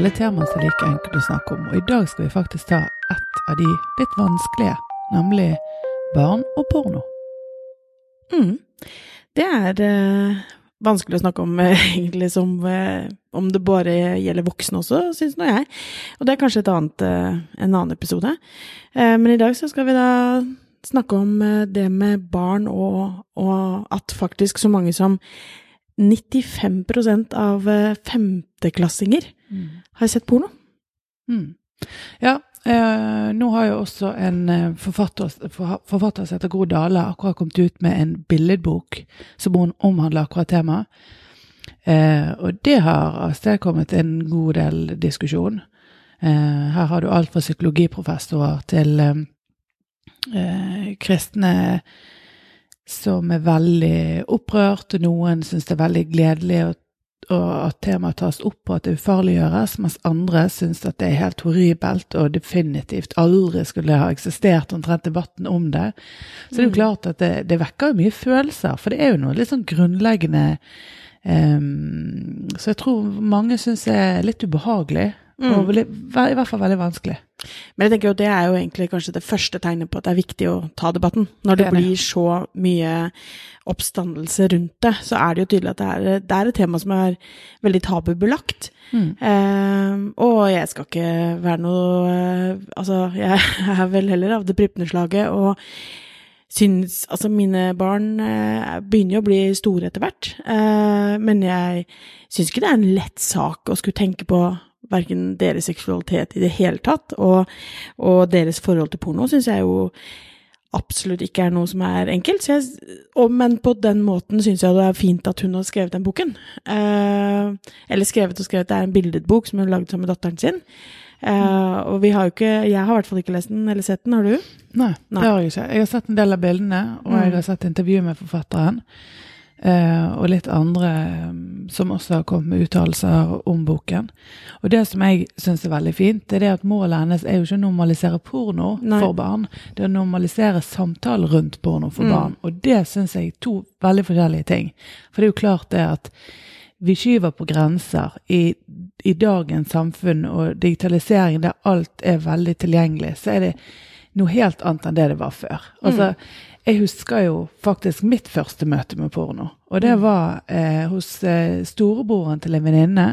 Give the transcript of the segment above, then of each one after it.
alle temaer som er like enkelt å snakke om, og i dag skal vi faktisk ta ett av de litt vanskelige, nemlig barn og porno. Mm. Det er eh, vanskelig å snakke om eh, egentlig som eh, om det bare gjelder voksne også, syns nå jeg. Og det er kanskje et annet, eh, en annen episode. Eh, men i dag så skal vi da snakke om det med barn, og, og at faktisk så mange som 95% av femteklassinger femteklassinger har sett porno. Mm. Ja, eh, nå har jo også en eh, forfatter, forfatter som heter Gro Dale akkurat kommet ut med en billedbok som hun omhandler akkurat temaet. Eh, og det har avstedkommet en god del diskusjon. Eh, her har du alt fra psykologiprofessorer til eh, eh, kristne som er veldig opprørt, og noen syns det er veldig gledelig å og at temaet tas opp og at det ufarliggjøres, mens andre syns at det er helt horribelt og definitivt aldri skulle ha eksistert omtrent debatten om det. Så det er jo klart at det, det vekker mye følelser, for det er jo noe litt sånn grunnleggende Um, Så jeg tror mange syns er litt ubehagelig, og veldig, i hvert fall veldig vanskelig. Men jeg tenker jo det er jo egentlig kanskje det første tegnet på at det er viktig å ta debatten. Når det blir så mye oppstandelse rundt det, så er det jo tydelig at det er, det er et tema som er veldig tabubelagt. Eh, og jeg skal ikke være noe eh, Altså, jeg er vel heller av det prippende slaget og syns Altså, mine barn eh, begynner jo å bli store etter hvert, eh, men jeg syns ikke det er en lett sak å skulle tenke på verken deres seksualitet i det hele tatt, og, og deres forhold til porno syns jeg jo absolutt ikke er noe som er enkelt. Så jeg, og, men på den måten syns jeg det er fint at hun har skrevet den boken. Eh, eller skrevet og skrevet, det er en billedbok som hun lagde sammen med datteren sin. Eh, og vi har jo ikke Jeg har i hvert fall ikke lest den eller sett den, har du? Nei, Nei. det har jeg ikke. Jeg har sett en del av bildene, og jeg har sett intervju med forfatteren. Eh, og litt andre eh, som også har kommet med uttalelser om boken. Og det som jeg syns er veldig fint, det er det at målet hennes er jo ikke å normalisere porno Nei. for barn, det er å normalisere samtale rundt porno for barn. Og det syns jeg er to veldig forskjellige ting. For det er jo klart det at vi skyver på grenser i, i dagens samfunn og digitalisering der alt er veldig tilgjengelig, så er det noe helt annet enn det det var før. Altså, jeg husker jo faktisk mitt første møte med porno, og det var eh, hos eh, storebroren til en venninne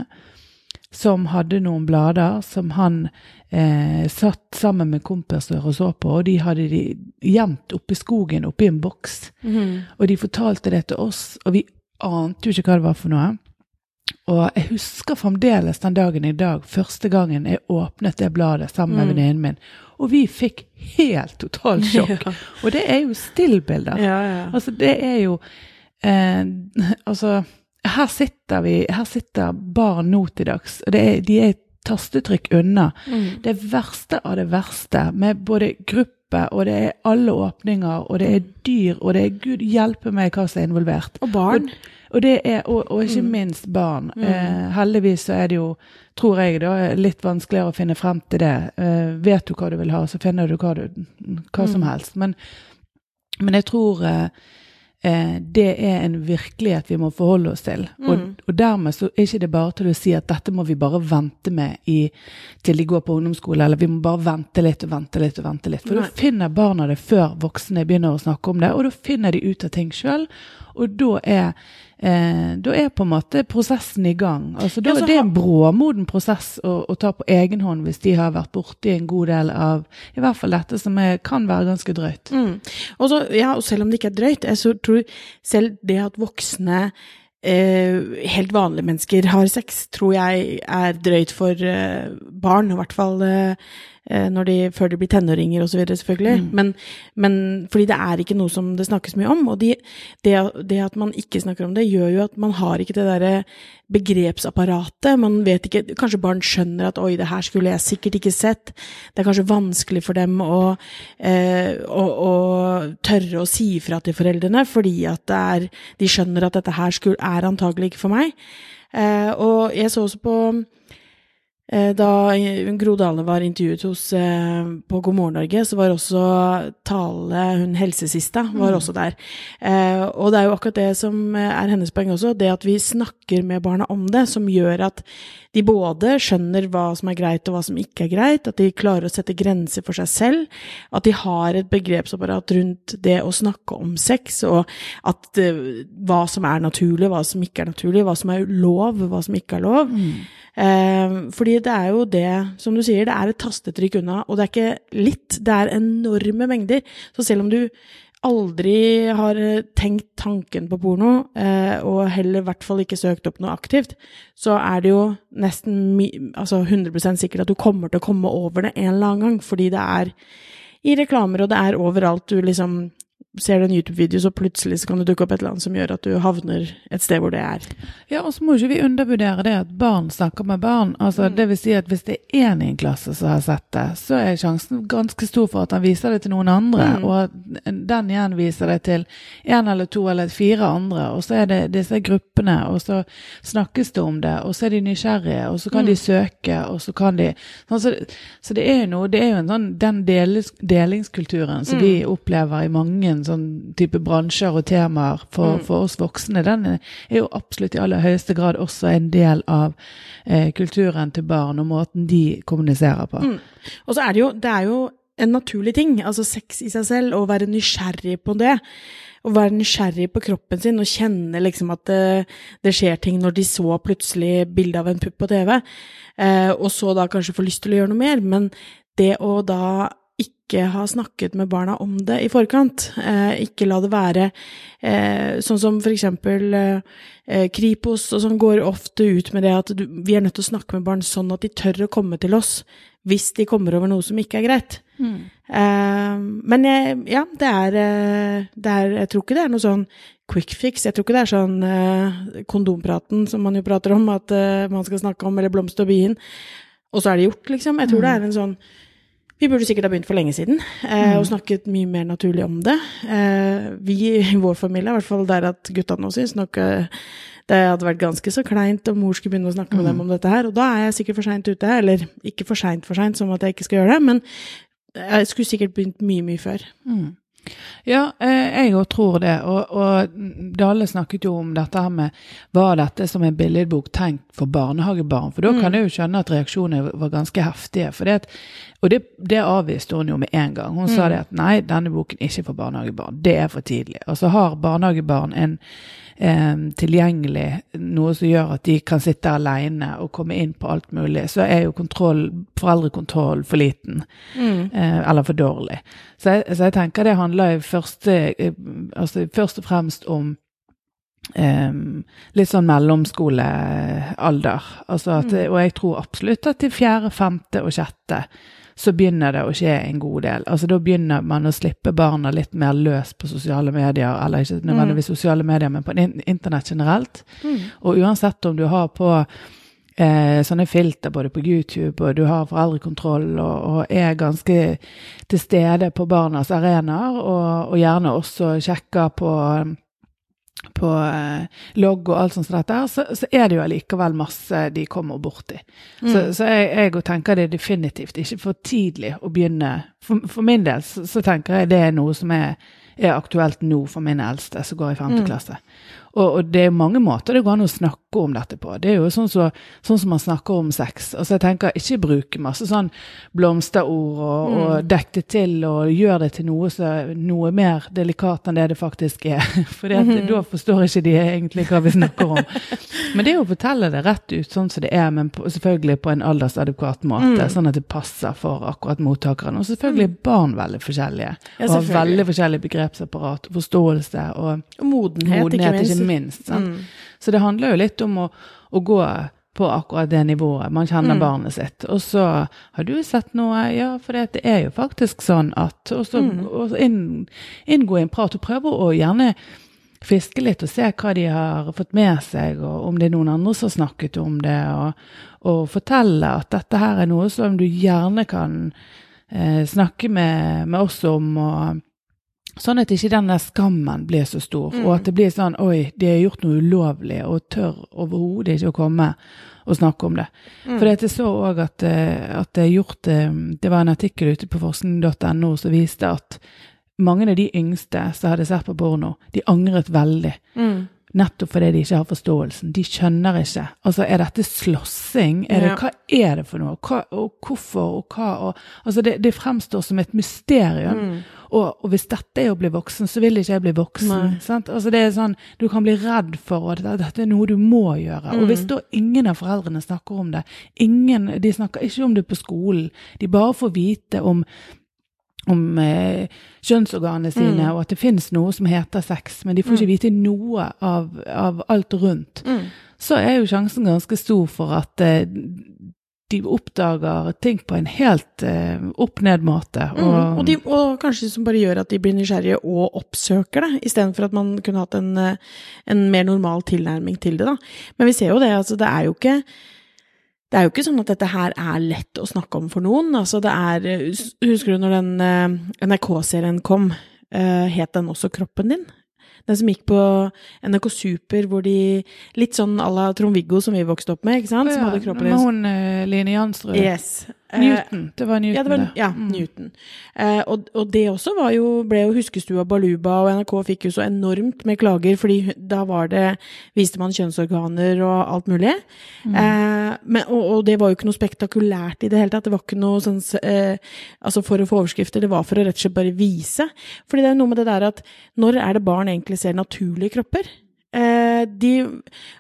som hadde noen blader som han eh, satt sammen med kompiser og så på, og de hadde de gjemt oppe i skogen, oppi en boks. Og de fortalte det til oss, og vi ante jo ikke hva det var for noe. Og jeg husker fremdeles den dagen i dag, første gangen jeg åpnet det bladet sammen med venninnen min, og vi fikk helt totalt sjokk. Og det er jo stillbilder. Ja, ja. Altså, det er jo eh, Altså, her sitter vi Her sitter barn nå til dags, og det er, de er et tastetrykk unna. Det verste av det verste, med både gruppe, og det er alle åpninger, og det er dyr, og det er gud hjelpe meg hva som er involvert. Og barn. Og, og, det er, og, og ikke minst barn. Eh, heldigvis så er det jo, tror jeg, da, litt vanskeligere å finne frem til det. Eh, vet du hva du vil ha, så finner du hva, du, hva som helst. Men, men jeg tror eh, eh, det er en virkelighet vi må forholde oss til. Og, og dermed så er ikke det bare til å si at dette må vi bare vente med i, til de går på ungdomsskole, eller vi må bare vente litt og vente litt og vente litt. For da finner barna det før voksne begynner å snakke om det, og da finner de ut av ting sjøl. Og da er, eh, da er på en måte prosessen i gang. Altså, da Ja, er det ha- en bråmoden prosess å, å ta på egen hånd hvis de har vært borti en god del av i hvert fall dette som er, kan være ganske drøyt. Mm. Og, så, ja, og selv om det ikke er drøyt, jeg så tror selv det at voksne eh, helt vanlige mennesker har sex, tror jeg er drøyt for eh, barn, i hvert fall eh, når de, før de blir tenåringer osv., selvfølgelig. Men, men fordi det er ikke noe som det snakkes mye om. Og de, det, det at man ikke snakker om det, gjør jo at man har ikke det derre begrepsapparatet. Man vet ikke Kanskje barn skjønner at 'oi, det her skulle jeg sikkert ikke sett'. Det er kanskje vanskelig for dem å, eh, å, å tørre å si ifra til foreldrene, fordi at det er, de skjønner at dette her skulle, er antagelig ikke for meg. Eh, og jeg så også på Eh, da Gro Dale var intervjuet hos eh, på God morgen Norge, så var også Tale, hun helsesista, var Mm. også der. Eh, og det er jo akkurat det som er hennes poeng også, det at vi snakker med barna om det, som gjør at de både skjønner hva som er greit og hva som ikke er greit, at de klarer å sette grenser for seg selv, at de har et begrepsapparat rundt det å snakke om sex, og at eh, hva som er naturlig, hva som ikke er naturlig, hva som er lov, hva som ikke er lov. Eh, fordi det er jo det, som du sier, det er et tastetrykk unna, og det er ikke litt, det er enorme mengder. Så selv om du aldri har eh, tenkt tanken på porno, eh, og heller i hvert fall ikke søkt opp noe aktivt, så er det jo nesten altså 100 sikkert at du kommer til å komme over det en eller annen gang, fordi det er i reklamer, og det er overalt du liksom ser du en YouTube-video, så plutselig så kan det dukke opp et eller annet som gjør at du havner et sted hvor det er. Ja, og så må ikke vi undervurdere det at barn snakker med barn. Altså, Det vil si at hvis det er én i en klasse som har sett det, så er sjansen ganske stor for at han viser det til noen andre, Mm. og at den igjen viser det til én eller to eller fire andre, og så er det disse gruppene, og så snakkes det om det, og så er de nysgjerrige, og så kan de søke, og så kan de sånn, så, så det er jo noe, det er jo en sånn den delingskulturen som vi opplever i mange sånn type bransjer og temaer for, for oss voksne, den er er jo absolutt i aller høyeste grad også en del av eh, kulturen til barn og måten de kommuniserer på. Mm. Og så er det jo, det er jo en naturlig ting, altså sex i seg selv, å være nysgjerrig på det. Å være nysgjerrig på kroppen sin og kjenne liksom at det, det skjer ting når de så plutselig bilde av en pupp på TV, eh, og så da kanskje få lyst til å gjøre noe mer. Men det å da ikke ha snakket med barna om det i forkant, eh, ikke la det være eh, sånn som for eksempel eh, eh, Kripos og sånn går ofte ut med det at du, vi er nødt til å snakke med barn sånn at de tør å komme til oss hvis de kommer over noe som ikke er greit. Eh, men jeg, ja, det er, eh, det er Jeg tror ikke det er noe sånn quick fix. Jeg tror ikke det er sånn kondompraten som man jo prater om, at man skal snakke om, eller blomst og bien, og så er det gjort, liksom. Jeg tror det er en sånn vi burde sikkert ha begynt for lenge siden eh, og snakket mye mer naturlig om det. Eh, vi i vår familie, i hvert fall der at gutta nå syns nok eh, det hadde vært ganske så kleint om mor skulle begynne å snakke med dem om dette her. Og da er jeg sikkert for seint ute. Eller ikke for seint for seint, som at jeg ikke skal gjøre det, men jeg skulle sikkert begynt mye, mye før. Mm. Ja, eh, jeg òg tror det. Og, og Dale snakket jo om dette her med Var dette som en billedbok tenkt for barnehagebarn? For da kan jeg jo skjønne at reaksjonene var ganske heftige. Det, og det, det avviste hun jo med en gang. Hun sa det at nei, denne boken er ikke for barnehagebarn. Det er for tidlig. Og så har barnehagebarn en tilgjengelig noe som gjør at de kan sitte alene og komme inn på alt mulig, så er jo kontroll, foreldrekontroll for liten. Mm. eller for dårlig. Så jeg, så jeg tenker det handler første, eh, altså først og fremst om Um, litt sånn mellomskolealder. Altså at, Og jeg tror absolutt at i fjerde, femte og sjette så begynner det å skje en god del. Altså Da begynner man å slippe barna litt mer løs på sosiale medier, eller ikke nødvendigvis sosiale medier, men på internett generelt. Og uansett om du har på eh, sånne filter både på YouTube, og du har foreldrekontroll, og, og er ganske til stede på barnas arenaer, og, og gjerne også sjekker på på eh, logg og alt sånt som dette, så, så er det jo allikevel masse de kommer borti. Så, så jeg, jeg tenker det er definitivt ikke for tidlig å begynne. For, for min del så, så tenker jeg det er noe som er, er aktuelt nå for min eldste, som går i femte klasse. Og, og det er mange måter det går an å snakke om dette på. Det er jo sånn, så, sånn som man snakker om sex. Altså jeg tenker ikke bruke masse sånn blomsterord og, og dekk det til og gjør det til noe, så, noe mer delikat enn det det faktisk er. For da forstår ikke de egentlig hva vi snakker om. Men det er jo å fortelle det rett ut sånn som det er, men på, selvfølgelig på en aldersadekvat måte. Sånn at det passer for akkurat mottakeren. Og selvfølgelig er barn veldig forskjellige. Ja, og har veldig forskjellige forskjellig begrepsapparat og forståelse. og Og modenhet, modenhet, ikke minst. minst. sant? Så det handler jo litt om å, å gå på akkurat det nivået. Man kjenner barnet sitt. Og så har du sett noe, ja, for det er jo faktisk sånn at Og så mm. inn, inngå i en prat og prøve å gjerne fiske litt og se hva de har fått med seg, og om det er noen andre som har snakket om det, og, og fortelle at dette her er noe som du gjerne kan eh, snakke med, med oss om. og Sånn at ikke den der skammen blir så stor, Mm. og at det blir sånn oi, de har gjort noe ulovlig, og tør overhodet ikke å komme og snakke om det. Mm. For jeg så òg at, eh, at det er gjort eh, Det var en artikkel ute på forskning.no som viste at mange av de yngste som hadde sett på porno, de angret veldig. Mm. Nettopp fordi de ikke har forståelsen. De skjønner ikke. Altså, er dette slåssing? Er det, Ja. Hva er det for noe? Hva, og hvorfor, og hva? Og, altså, det, det fremstår som et mysterium. Mm. Og, og hvis dette er å bli voksen, så vil ikke jeg bli voksen. Sant? Altså, det er sånn, du kan bli redd for at dette er noe du må gjøre. Og Mm. hvis da ingen av foreldrene snakker om det, ingen, de snakker ikke om det på skolen, de bare får vite om om eh, kjønnsorganene sine, Mm. og at det finnes noe som heter sex, men de får ikke vite noe av, av alt rundt, Mm. så er jo sjansen ganske stor for at eh, de oppdager ting på en helt eh, opp-ned-måte. Mm. Og, de, og kanskje som bare gjør at de blir nysgjerrige og oppsøker det, istedenfor at man kunne hatt en, eh, en mer normal tilnærming til det, da. Men vi ser jo det, altså det er jo ikke det er jo ikke sånn at dette her er lett å snakke om for noen. Altså det er Husker du når den eh, NRK-serien kom? eh, het den også Kroppen din? Den som gikk på NRK Super, hvor de Litt sånn à la Trond-Viggo som vi vokste opp med, ikke sant? Som hadde kroppen Med hun uh, Line Jansrud. Yes. Eh, Newton. Det var Newton, ja, det var, ja Mm. Newton. Uh, og, og det også var jo, ble jo Huskestua Baluba, og NRK fikk jo så enormt med klager, fordi da var det, viste man kjønnsorganer og alt mulig. Mm. Uh, men, og, og det var jo ikke noe spektakulært i det hele tatt. Det var ikke noe sånn Altså for å få overskrifter, det var for å rett og slett bare vise. Fordi det er noe med det der at når er det barn egentlig ser naturlige kropper? Eh, de,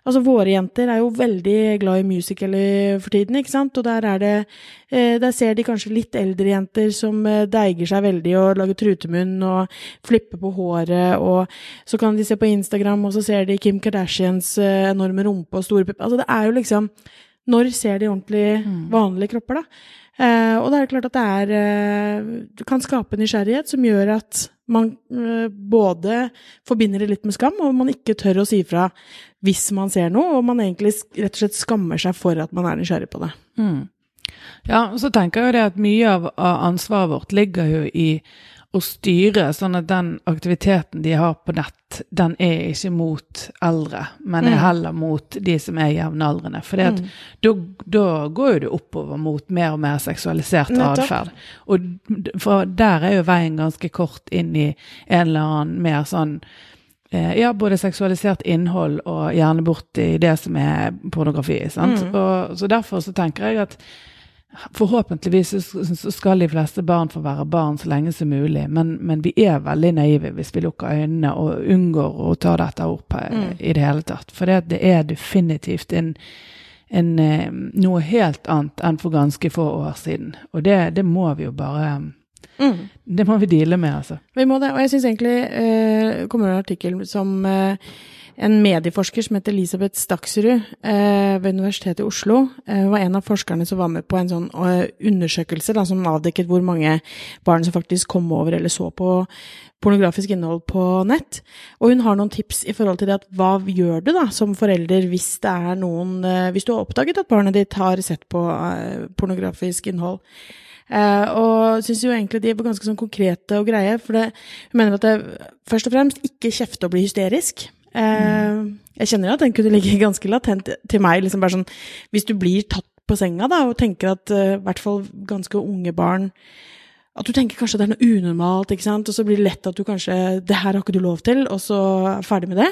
altså våre jenter er jo veldig glad i musicaler for tiden, ikke sant? Og der er det eh, Der ser de kanskje litt eldre jenter som eh, deiger seg veldig og lager trutemunn og flipper på håret, og så kan de se på Instagram, og så ser de Kim Kardashians enorme rumpe og store pupper. Altså det er jo liksom Når ser de ordentlig Mm. vanlige kropper, da? Eh, og det er klart at det er Det kan skape nysgjerrighet som gjør at man eh, både forbinder det litt med skam, og man ikke tør å si fra hvis man ser noe, og man egentlig rett og slett skammer seg for at man er nysgjerrig på det. Mm. Ja, og så tenker jeg jo det at mye av, ansvaret vårt ligger jo i å styre, sånn at den aktiviteten de har på nett, den er ikke mot eldre, men er Mm. heller mot de som er jevnaldrende. For da da går jo det oppover mot mer og mer seksualisert atferd. Og der er jo veien ganske kort inn i en eller annen mer sånn Eh, Ja, både seksualisert innhold og gjerne borti det som er pornografi. sant? Mm. Og, så derfor så tenker jeg at forhåpentligvis så, skal de fleste barn få være barn så lenge som mulig, men, men vi er veldig naive hvis vi lukker øynene og unngår å ta dette opp Mm. i det hele tatt. For det, det er definitivt en, en, eh, noe helt annet enn for ganske få år siden. Og det, det må vi jo bare Mm. Det må vi deale med, altså. Vi må det, og jeg syns egentlig eh, kommer en artikkel som eh, en medieforsker som heter Elisabeth Staksrud eh, ved Universitetet i Oslo, eh, var en av forskerne som var med på en sånn eh, undersøkelse da, som avdekket hvor mange barn som faktisk kom over eller så på pornografisk innhold på nett. Og hun har noen tips i forhold til det at hva gjør du da som forelder hvis det er noen eh, Hvis du har oppdaget at barnet ditt har sett på eh, pornografisk innhold. Uh, og syns jo egentlig de var ganske sånn konkrete og greie, for det, hun mener at det først og fremst ikke kjefte og bli hysterisk. Eh, Jeg kjenner at den kunne ligge ganske latent til meg, liksom bare sånn Hvis du blir tatt på senga da, og tenker at eh, i hvert fall ganske unge barn at du tenker kanskje det er noe unormalt, ikke sant, og så blir det lett at du kanskje Det her har ikke du lov til, og så er ferdig med det.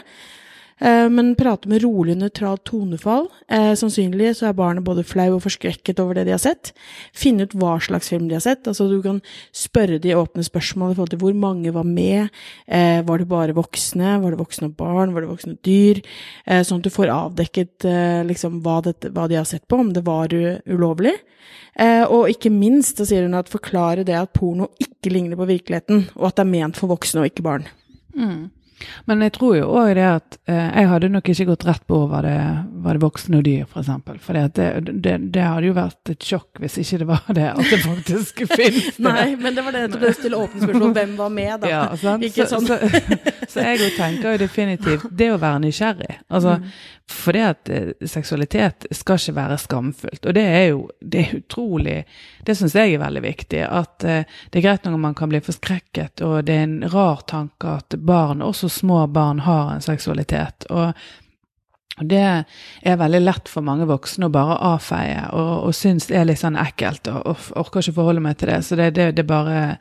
Eh, Men prate med rolig, nøytralt tonefall. Eh, sannsynlig så er barnet både flau og forskrekket over det de har sett. Finne ut hva slags film de har sett. Altså Du kan spørre de åpne spørsmål i forhold til hvor mange var med. Eh, var det bare voksne? Var det voksne og barn? Var det voksne og dyr? Sånn at du får avdekket liksom hva, dette, hva de har sett på, om det var ulovlig. Og ikke minst så sier hun at forklare det at porno ikke ligner på virkeligheten, og at det er ment for voksne og ikke barn. Mm. Men jeg tror jo òg det at eh, jeg hadde nok ikke gått rett på var det, var det voksne og dyr, f.eks. For, eksempel. for det, det, det hadde jo vært et sjokk hvis ikke det var det, at det faktisk finnes. Nei, men det var det du stilte åpne spørsmål. om Hvem var med, da? Ja, sant? Ikke så, sånn. så, Så jeg jo tenker jo definitivt det å være nysgjerrig. Altså, Mm. For det at eh, seksualitet skal ikke være skamfullt. Og det er jo det er utrolig Det syns jeg er veldig viktig. At eh, det er greit når man kan bli forskrekket, og det er en rar tanke at barn, også små barn, har en seksualitet. Og det er veldig lett for mange voksne å bare avfeie og, og synes det er litt sånn ekkelt og, og orker ikke forholde meg til det. Så det, det, det bare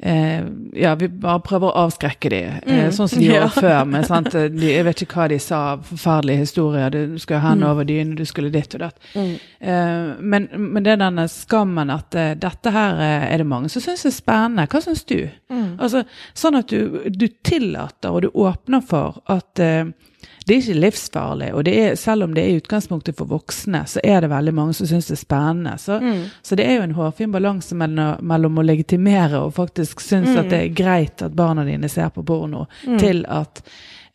Ja, vi bare prøver å avskrekke de, eh, Mm. sånn som de Ja. gjorde før. Men sant? De, Jeg vet ikke hva de sa, forferdelige historier. Du skulle hende over dynen, du skulle ditt og datt. Mm. Eh, men, men det er denne skammen at eh, dette her eh, er det mange som syns er spennende. Hva syns du? Mm. Altså, sånn at du, du tillater og du åpner for at eh, det er ikke livsfarlig, og det er, selv om det er i utgangspunktet for voksne, så er det veldig mange som syns det er spennende. Så, Mm. så det er jo en hårfin balanse mellom, mellom å legitimere og faktisk synes Mm. at det er greit at barna dine ser på porno, til at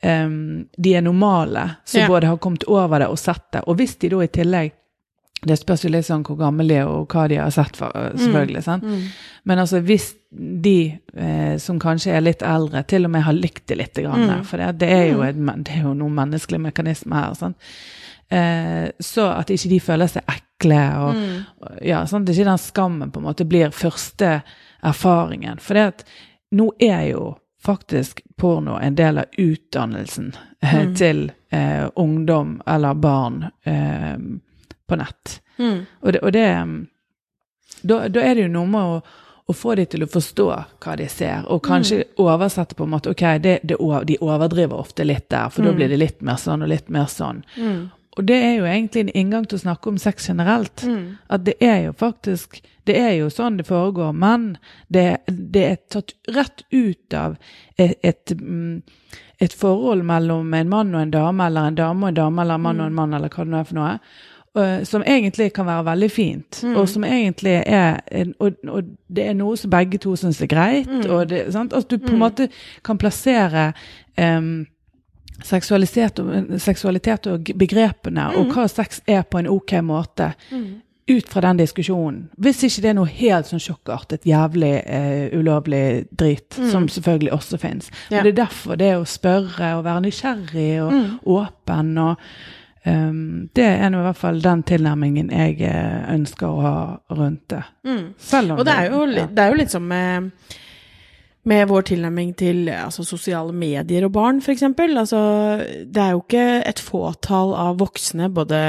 um, de er normale, som Ja. både har kommet over det og sett det. Og hvis de da i tillegg det spørs jo litt sånn hvor gamle de er og hva de har sett, for, selvfølgelig. sant? Mm. Men altså hvis de eh, som kanskje er litt eldre, til og med har likt det litt, grann, Mm. for det, det, er jo et, det er jo noen menneskelige mekanismer her, sant? Eh, så at ikke de føler seg ekle, og, Mm. og ja, sånn at ikke den skammen på en måte blir første erfaringen. For det at nå er jo faktisk porno en del av utdannelsen eh, Mm. til eh, ungdom eller barn eh, på nett. Mm. Og det, og det um, da, da er det jo noe med å, å få de til å forstå hva de ser, og kanskje oversette på en måte Ok, det, det, de overdriver ofte litt der, for da Mm. blir det litt mer sånn og litt mer sånn. Mm. Og det er jo egentlig en inngang til å snakke om sex generelt. Mm. At det er jo faktisk Det er jo sånn det foregår, men det, det er tatt rett ut av et, et, mm, et forhold mellom en mann og en dame, eller en dame og en dame, eller en mann og en mann, eller hva det nå er for noe. Øh, som egentlig kan være veldig fint, Mm. og som egentlig er og, og det er noe som begge to syns er greit. Mm. og det, sant? At du på en Mm. måte kan plassere um, seksualitet, og, seksualitet og begrepene, og Mm. hva sex er på en ok måte Mm. ut fra den diskusjonen. Hvis ikke det er noe helt sånn sjokkartet, jævlig eh, ulovlig drit, Mm. som selvfølgelig også fins. Ja. Og det er derfor det å spørre og være nysgjerrig og åpen og ehm, Det er nå i hvert fall den tilnærmingen jeg eh, ønsker å ha rundt det. Mm. Og det er jo, ja. det er jo litt som med, med vår tilnærming til altså, sosiale medier og barn, f.eks. Altså, det er jo ikke et fåtall av voksne, både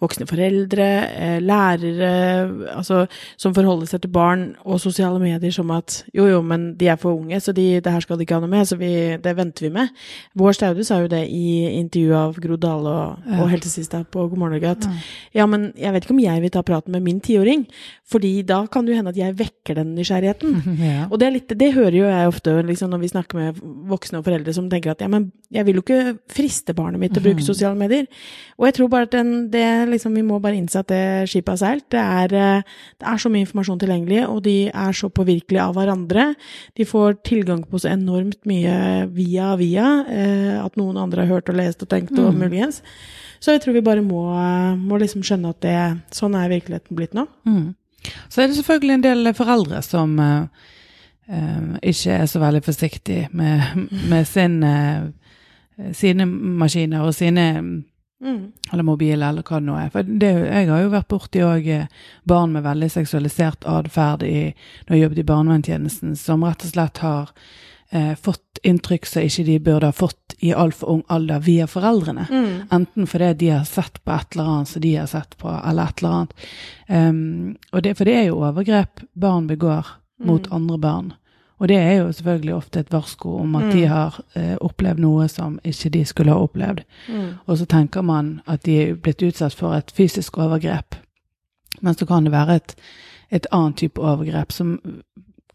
voksne foreldre, eh, lærere, altså, som forholder seg til barn og sosiale medier som at jo, jo, men de er for unge, så de, det her skal de ikke ha noe med, så vi, det venter vi med. Vår Staude sa jo det i intervjuet av Gro Dale og, og helsesista på God morgen Norge, at Ja. ja, men jeg vet ikke om jeg vil ta praten med min tiåring, fordi da kan det jo hende at jeg vekker den nysgjerrigheten. ja. Og det, er litt, det hører jo jeg ofte liksom, når vi snakker med voksne og foreldre som tenker at ja, men jeg vil jo ikke friste barnet mitt til å bruke Mhm. sosiale medier. Og jeg tror bare at den, det, liksom, vi må bare innse at det skipet har seilt. Det er, eh, det er så mye informasjon tilgjengelig, og de er så påvirkelige av hverandre. De får tilgang på så enormt mye via via, eh, at noen andre har hørt og lest og tenkt og mm. muligens. Så jeg tror vi bare må, eh, må liksom skjønne at det, sånn er virkeligheten blitt nå. Mm. Så er det selvfølgelig en del foreldre som eh, eh, ikke er så veldig forsiktig med, med sin, eh, sine maskiner og sine Mm. eller mobiler, eller hva det nå er. For det, jeg har jo vært borti òg barn med veldig seksualisert atferd når jeg jobbet i barnevernstjenesten, som rett og slett har eh, fått inntrykk som ikke de burde ha fått i altfor ung alder via foreldrene. Mm. Enten fordi de har sett på et eller annet som de har sett på, eller et eller annet. Um, og det, for det er jo overgrep barn begår mot Mm. andre barn. Og det er jo selvfølgelig ofte et varsko om at Mm. de har eh, opplevd noe som ikke de skulle ha opplevd. Mm. Og så tenker man at de er blitt utsatt for et fysisk overgrep. Men så kan det være et, et annet type overgrep som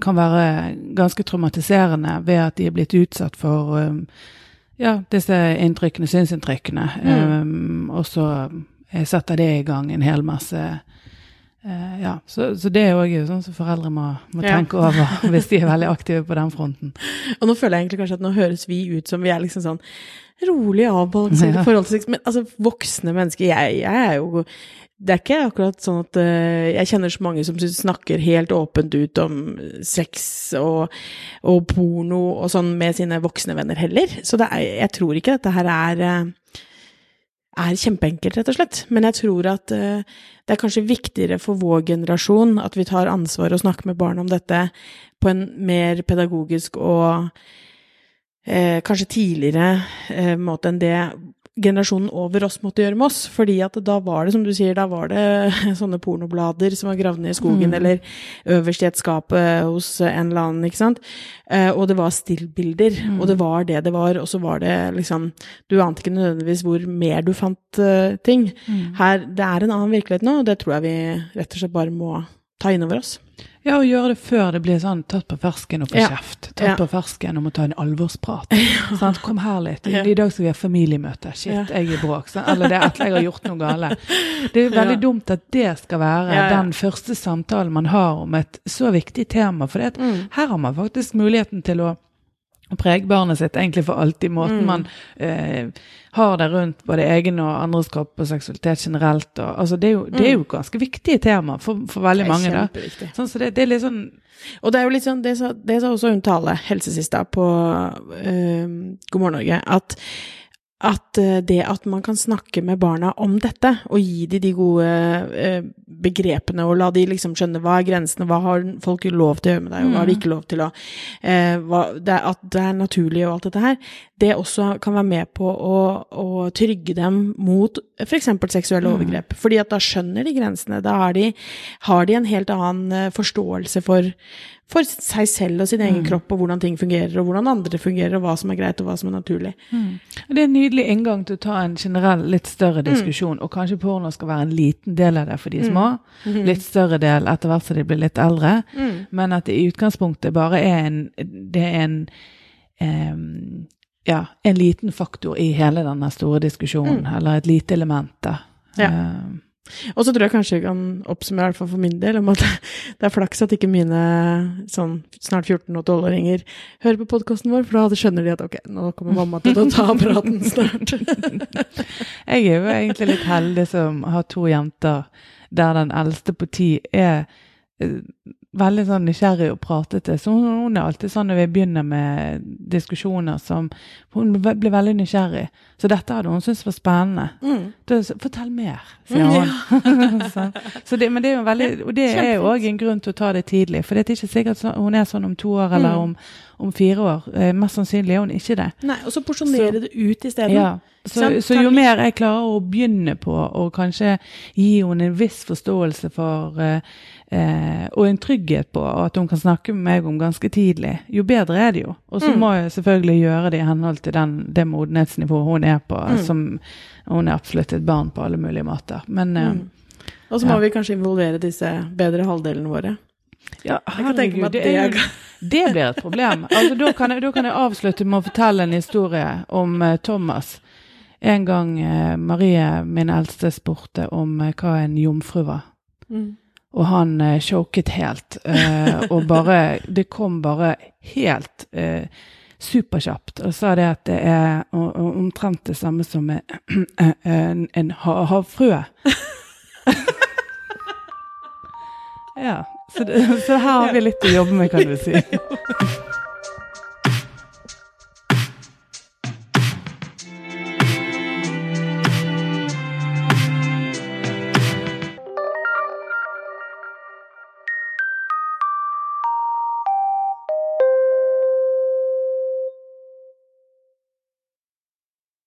kan være ganske traumatiserende ved at de er blitt utsatt for um, ja, disse inntrykkene, synsinntrykkene. Mm. Um, og så setter det i gang en hel masse eh, ja, så, så det er òg sånn som foreldre må, må Ja. tenke over hvis de er veldig aktive på den fronten. Og nå føler jeg egentlig kanskje at nå høres vi ut som vi er liksom sånn rolig avbalansert i Ja. forhold til sex, men altså voksne mennesker, jeg, jeg er jo det er ikke akkurat sånn at uh, Jeg kjenner så mange som snakker helt åpent ut om sex og, og porno og sånn med sine voksne venner heller. Så er, jeg tror ikke dette her er, eh, er kjempeenkelt, rett og slett. Men jeg tror at uh, det er kanskje viktigere for vår generasjon at vi tar ansvar og snakker med barn om dette på en mer pedagogisk og uh, kanskje tidligere uh, måte enn det generasjonen over oss måtte gjøre med oss. fordi at da var det, som du sier, da var det sånne pornoblader som var gravd ned i skogen, mm. eller øverst i et skap hos en eller annen, ikke sant. Uh, og det var stillbilder, mm. og det var det det var, og så var det liksom Du ante ikke nødvendigvis hvor mer du fant uh, ting. Mm. Her, det er en annen virkelighet nå, og det tror jeg vi rett og slett bare må ta inn over oss. Ja, og gjøre det før det blir sånn tatt på fersken og få ja. kjeft. Tatt ja. på fersken og må ta en alvorsprat. Ja. Sånn, kom her litt. I dag skal vi ha familiemøte. Shit, jeg er i bråk. Sånn. Eller det er at jeg har gjort noe gale. Det er veldig dumt at det skal være den første samtalen man har om et så viktig tema. For mm. her har man faktisk muligheten til å prege barnet sitt egentlig for alltid. Måten mm. man eh, har det rundt både egen og andres kropp og seksualitet generelt. Og, altså det, er jo, det er jo mm. ganske viktige tema for, for veldig mange. da. Sånn, så det, det, er litt sånn Og det er jo litt sånn, det sa, det sa også Untale, helsesista, på uh, God morgen Norge, at at eh, det at man kan snakke med barna om dette, og gi dem de gode eh, begrepene, og la de liksom skjønne hva er grensene, hva har folk lov til å gjøre med deg, og hva har de mm. ikke lov til å eh, At det er naturlig og alt dette her, det også kan være med på å, å trygge dem mot f.eks. seksuelle mm. overgrep. Fordi at da skjønner de grensene. Da har de, har de en helt annen forståelse for for seg selv og sin egen mm. kropp, og hvordan ting fungerer, og hvordan andre fungerer, og hva som er greit, og hva som er naturlig. Mm. Det er en nydelig inngang til å ta en generell, litt større mm. diskusjon, mm. og kanskje porno skal være en liten del av det for de mm. små, mm. litt større del etter hvert som de blir litt eldre, men at det i utgangspunktet bare er en, det er en um, ja, en liten faktor i hele denne store diskusjonen, eller et lite element da. Ja. Uh, og så tror jeg kanskje vi kan oppsummere, i hvert fall for min del, om at det er flaks at ikke mine sånn snart 14- og 12-åringer hører på podkasten vår, for da skjønner de at ok, nå kommer mamma til å ta praten snart. jeg er jo egentlig litt heldig som har to jenter der den eldste på ti er eh, veldig sånn nysgjerrig og pratete. Så hun, hun, er alltid sånn når vi begynner med diskusjoner som Hun blir veldig nysgjerrig. Så dette hadde hun syntes var spennende. Mm. Da, Fortell mer, sier mm, hun. Ja. så, det, men det er jo veldig, og det er jo òg en grunn til å ta det tidlig. For det er ikke sikkert hun er sånn om to år eller mm. om, om fire år. Eh, mest sannsynlig er hun ikke det. Nei, Og så porsjonere det ut isteden. Ja. Så, så, jo mer jeg klarer å begynne på og kanskje gi henne en viss forståelse for uh, Eh, og en trygghet på at hun kan snakke med meg om ganske tidlig, jo bedre er det jo. Og så mm. må jeg selvfølgelig gjøre det i henhold til den, det modenhetsnivået hun er på. Mm. som Hun er absolutt et barn på alle mulige måter. Men eh, mm. Og så må ja. vi kanskje involvere disse bedre halvdelene våre. Ja, herregud, det, er, det, blir et problem. Altså, da, kan jeg, da, kan jeg, avslutte med å fortelle en historie om uh, Thomas. En gang uh, Marie, min eldste, spurte om uh, hva en jomfru var. Mm. Og han eh, choket helt. Eh, og bare Det kom bare helt eh, superkjapt. Og sa det at det er omtrent det samme som en, en havfrue. ja. Så, det, så, her har vi litt å jobbe med, kan du si.